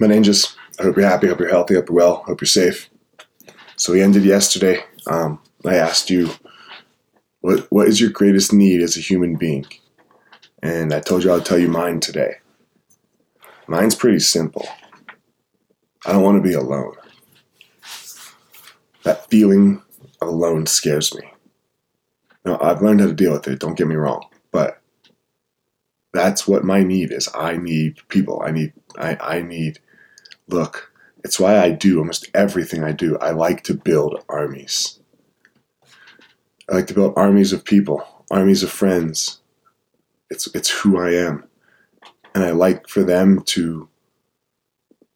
My ninjas, I hope you're happy, hope you're healthy, hope you're well, hope you're safe. So we ended yesterday. Um, I asked you, what what is your greatest need as a human being? And I told you I'll tell you mine today. Mine's pretty simple. I don't want to be alone. That feeling alone scares me. Now, I've learned how to deal with it, don't get me wrong, but that's what my need is. I need people. I need I, I need look, it's why I do almost everything I do. I like to build armies. I like to build armies of people, armies of friends. It's it's who I am. And I like for them to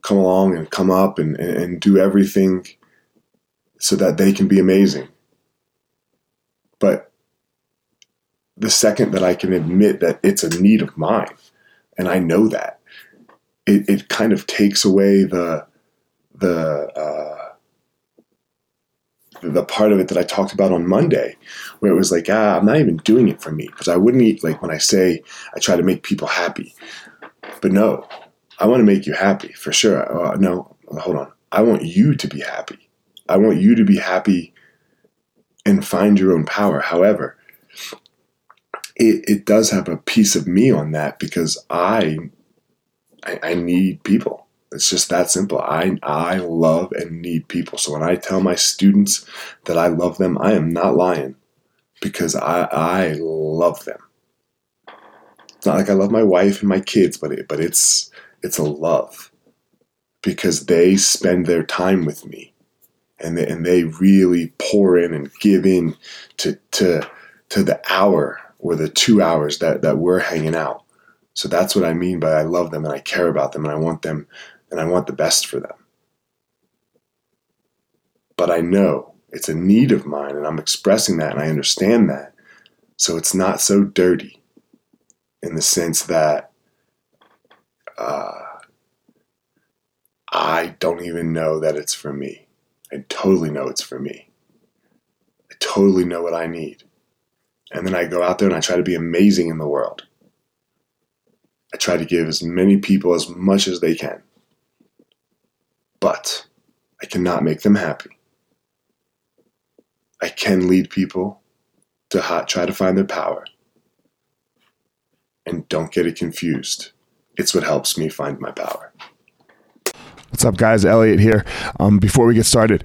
come along and come up and, and, and do everything so that they can be amazing. But the second that I can admit that it's a need of mine, and I know that, it, it kind of takes away the the uh, the part of it that I talked about on Monday, where it was like, ah, I'm not even doing it for me because I wouldn't eat like when I say I try to make people happy, but no, I want to make you happy for sure. Uh, no, hold on, I want you to be happy. I want you to be happy and find your own power. However, it, it does have a piece of me on that because I, I, I need people. It's just that simple. I I love and need people. So when I tell my students that I love them, I am not lying because I I love them. It's not like I love my wife and my kids, but it, but it's it's a love because they spend their time with me and they, and they really pour in and give in to to to the hour or the two hours that, that we're hanging out. So that's what I mean by I love them and I care about them and I want them and I want the best for them. But I know it's a need of mine and I'm expressing that and I understand that. So it's not so dirty in the sense that uh, I don't even know that it's for me. I totally know it's for me. I totally know what I need. And then I go out there and I try to be amazing in the world. I try to give as many people as much as they can. But I cannot make them happy. I can lead people to try to find their power. And don't get it confused. It's what helps me find my power. What's up, guys? Elliot here. Um, before we get started,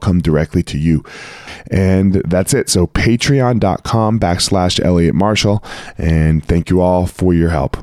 come directly to you. And that's it. So patreon.com backslash elliot marshall. And thank you all for your help